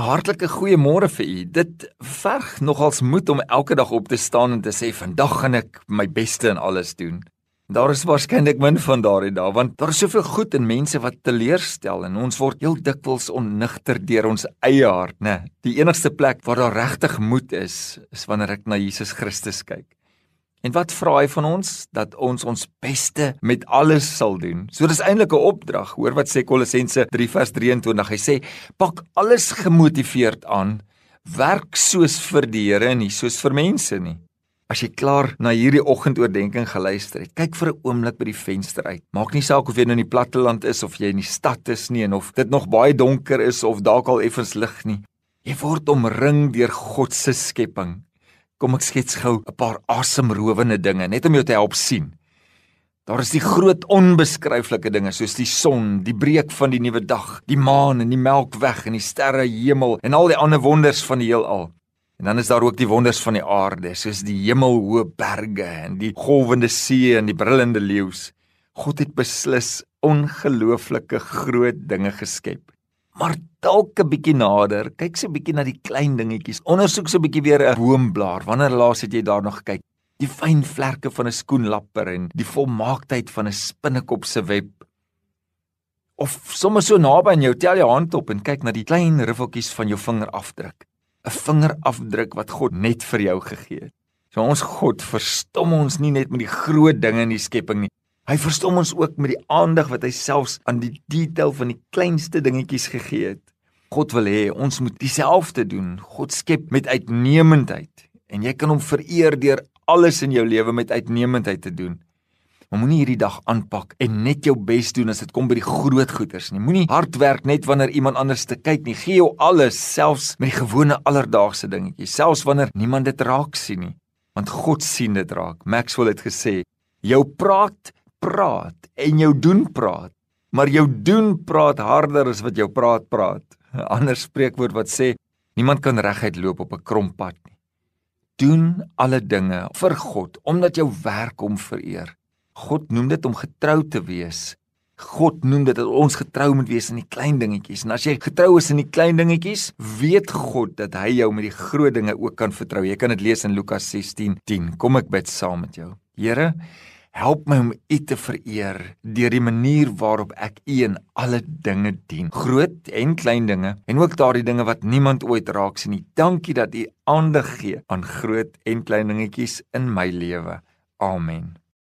Hartlike goeiemôre vir u. Dit verg nogals moed om elke dag op te staan en te sê vandag gaan ek my beste in alles doen. Daar is waarskynlik min van daardie dae want daar is soveel goed in mense wat teleurstel en ons word heel dikwels onnigter deur ons eie hart, né? Die enigste plek waar daar regtig moed is, is wanneer ek na Jesus Christus kyk. En wat vra hy van ons? Dat ons ons beste met alles sal doen. So dis eintlik 'n opdrag. Hoor wat sê Kolossense 3 vers 23. Hy sê: "Pak alles gemotiveerd aan, werk soos vir die Here en nie soos vir mense nie." As jy klaar na hierdie oggendoordenkings geluister het, kyk vir 'n oomblik by die venster uit. Maak nie saak of jy nou in die platteland is of jy in die stad is nie en of dit nog baie donker is of dalk al effens lig nie. Jy word omring deur God se skepping. Kom ek skets gou 'n paar asemrowende dinge net om jou te help sien. Daar is die groot onbeskryflike dinge soos die son, die breek van die nuwe dag, die maan en die melkweg en die sterre hemel en al die ander wonders van die heelal. En dan is daar ook die wonders van die aarde, soos die hemelhoë berge en die golwende see en die brullende leeu's. God het beslis ongelooflike groot dinge geskep. Maar dalk 'n bietjie nader, kyk so 'n bietjie na die klein dingetjies. Ondersoek so 'n bietjie weer 'n boomblaar. Wanneer laas het jy daar nog gekyk? Die fyn vlerke van 'n skoenlapper en die volmaaktheid van 'n spinnekop se web. Of sommer so naby aan jou, tel jou hand op en kyk na die klein riffeltjies van jou vingerafdruk. 'n Vingerafdruk wat God net vir jou gegee het. So ons God verstom ons nie net met die groot dinge in die skepping nie. Hy verstom ons ook met die aandag wat hy selfs aan die detail van die kleinste dingetjies gegee het. God wil hê ons moet dieselfde doen. God skep met uitnemendheid en jy kan hom vereer deur alles in jou lewe met uitnemendheid te doen. Maar moenie hierdie dag aanpak en net jou bes doen as dit kom by die groot goeders nie. Moenie hard werk net wanneer iemand anders te kyk nie. Gee jou alles, selfs met die gewone alledaagse dingetjies, selfs wanneer niemand dit raak sien nie. Want God sien dit raak. Maxwell het gesê: "Jou praat praat en jou doen praat, maar jou doen praat harder as wat jou praat praat. 'n Ander spreekwoord wat sê niemand kan reguit loop op 'n krom pad nie. Doen alle dinge vir God omdat jou werk hom vereer. God noem dit om getrou te wees. God noem dit dat ons getrou moet wees in die klein dingetjies. En as jy getrou is in die klein dingetjies, weet God dat hy jou met die groot dinge ook kan vertrou. Jy kan dit lees in Lukas 16:10. Kom ek bid saam met jou. Here, Help my om U te vereer deur die manier waarop ek U in alle dinge dien, groot en klein dinge, en ook daardie dinge wat niemand ooit raak sien nie. Dankie dat U aandag gee aan groot en klein dingetjies in my lewe. Amen.